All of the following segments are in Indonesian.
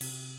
Bye.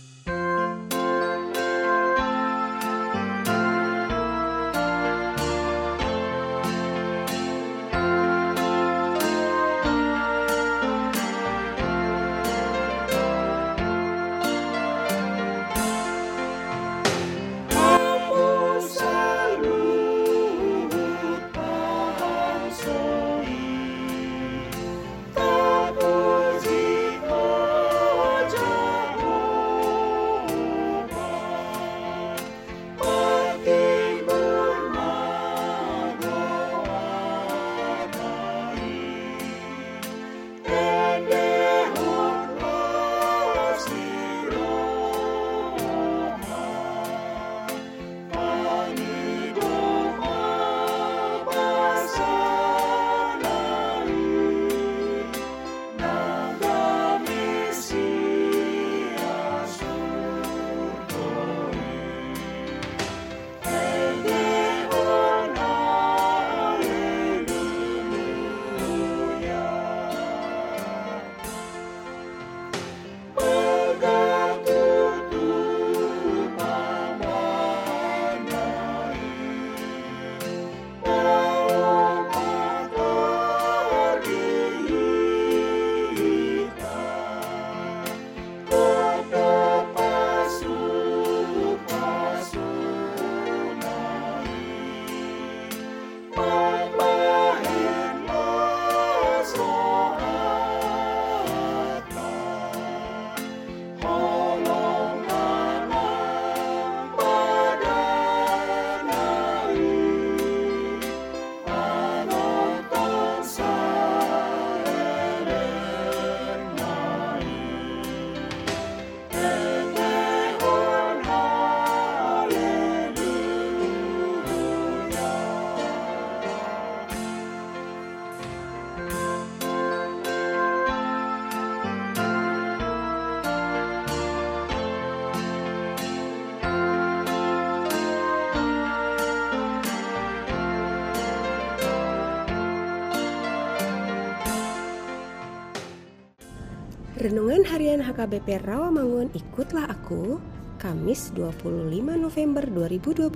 Renungan Harian HKBP Rawamangun Ikutlah Aku Kamis 25 November 2021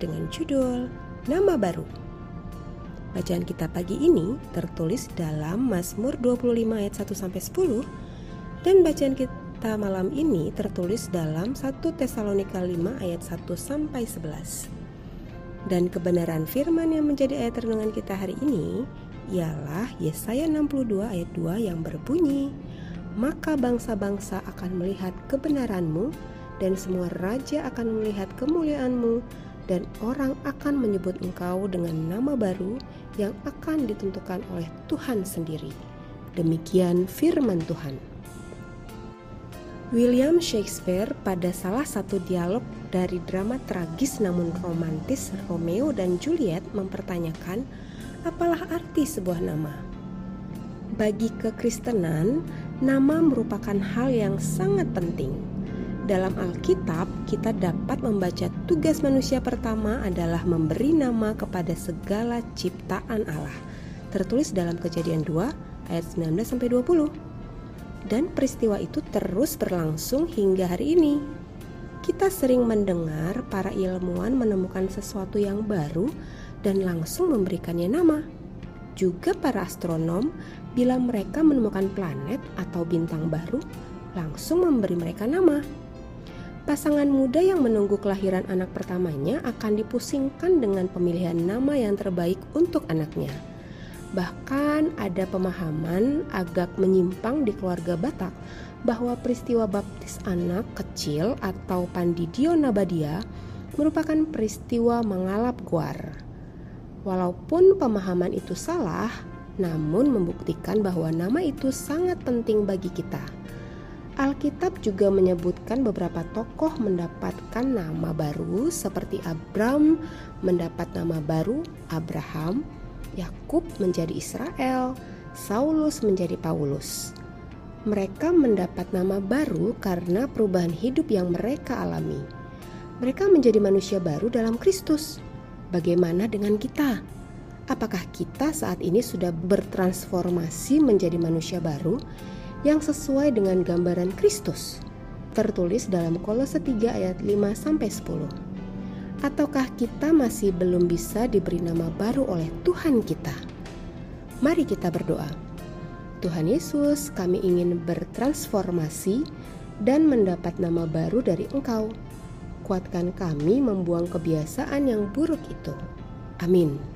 dengan judul Nama Baru Bacaan kita pagi ini tertulis dalam Mazmur 25 ayat 1 sampai 10 dan bacaan kita malam ini tertulis dalam 1 Tesalonika 5 ayat 1 sampai 11. Dan kebenaran firman yang menjadi ayat renungan kita hari ini ialah Yesaya 62 ayat 2 yang berbunyi maka bangsa-bangsa akan melihat kebenaranmu dan semua raja akan melihat kemuliaanmu dan orang akan menyebut engkau dengan nama baru yang akan ditentukan oleh Tuhan sendiri. Demikian firman Tuhan. William Shakespeare pada salah satu dialog dari drama tragis namun romantis Romeo dan Juliet mempertanyakan apalah arti sebuah nama. Bagi kekristenan, nama merupakan hal yang sangat penting. Dalam Alkitab, kita dapat membaca tugas manusia pertama adalah memberi nama kepada segala ciptaan Allah. Tertulis dalam Kejadian 2 ayat 19 sampai 20. Dan peristiwa itu terus berlangsung hingga hari ini. Kita sering mendengar para ilmuwan menemukan sesuatu yang baru dan langsung memberikannya nama. Juga para astronom bila mereka menemukan planet atau bintang baru, langsung memberi mereka nama. Pasangan muda yang menunggu kelahiran anak pertamanya akan dipusingkan dengan pemilihan nama yang terbaik untuk anaknya. Bahkan ada pemahaman agak menyimpang di keluarga Batak bahwa peristiwa baptis anak kecil atau pandidio nabadia merupakan peristiwa mengalap guar. Walaupun pemahaman itu salah, namun membuktikan bahwa nama itu sangat penting bagi kita. Alkitab juga menyebutkan beberapa tokoh mendapatkan nama baru seperti Abram mendapat nama baru Abraham, Yakub menjadi Israel, Saulus menjadi Paulus. Mereka mendapat nama baru karena perubahan hidup yang mereka alami. Mereka menjadi manusia baru dalam Kristus. Bagaimana dengan kita? apakah kita saat ini sudah bertransformasi menjadi manusia baru yang sesuai dengan gambaran Kristus? tertulis dalam Kolose 3 ayat 5 sampai 10. Ataukah kita masih belum bisa diberi nama baru oleh Tuhan kita? Mari kita berdoa. Tuhan Yesus, kami ingin bertransformasi dan mendapat nama baru dari Engkau. Kuatkan kami membuang kebiasaan yang buruk itu. Amin.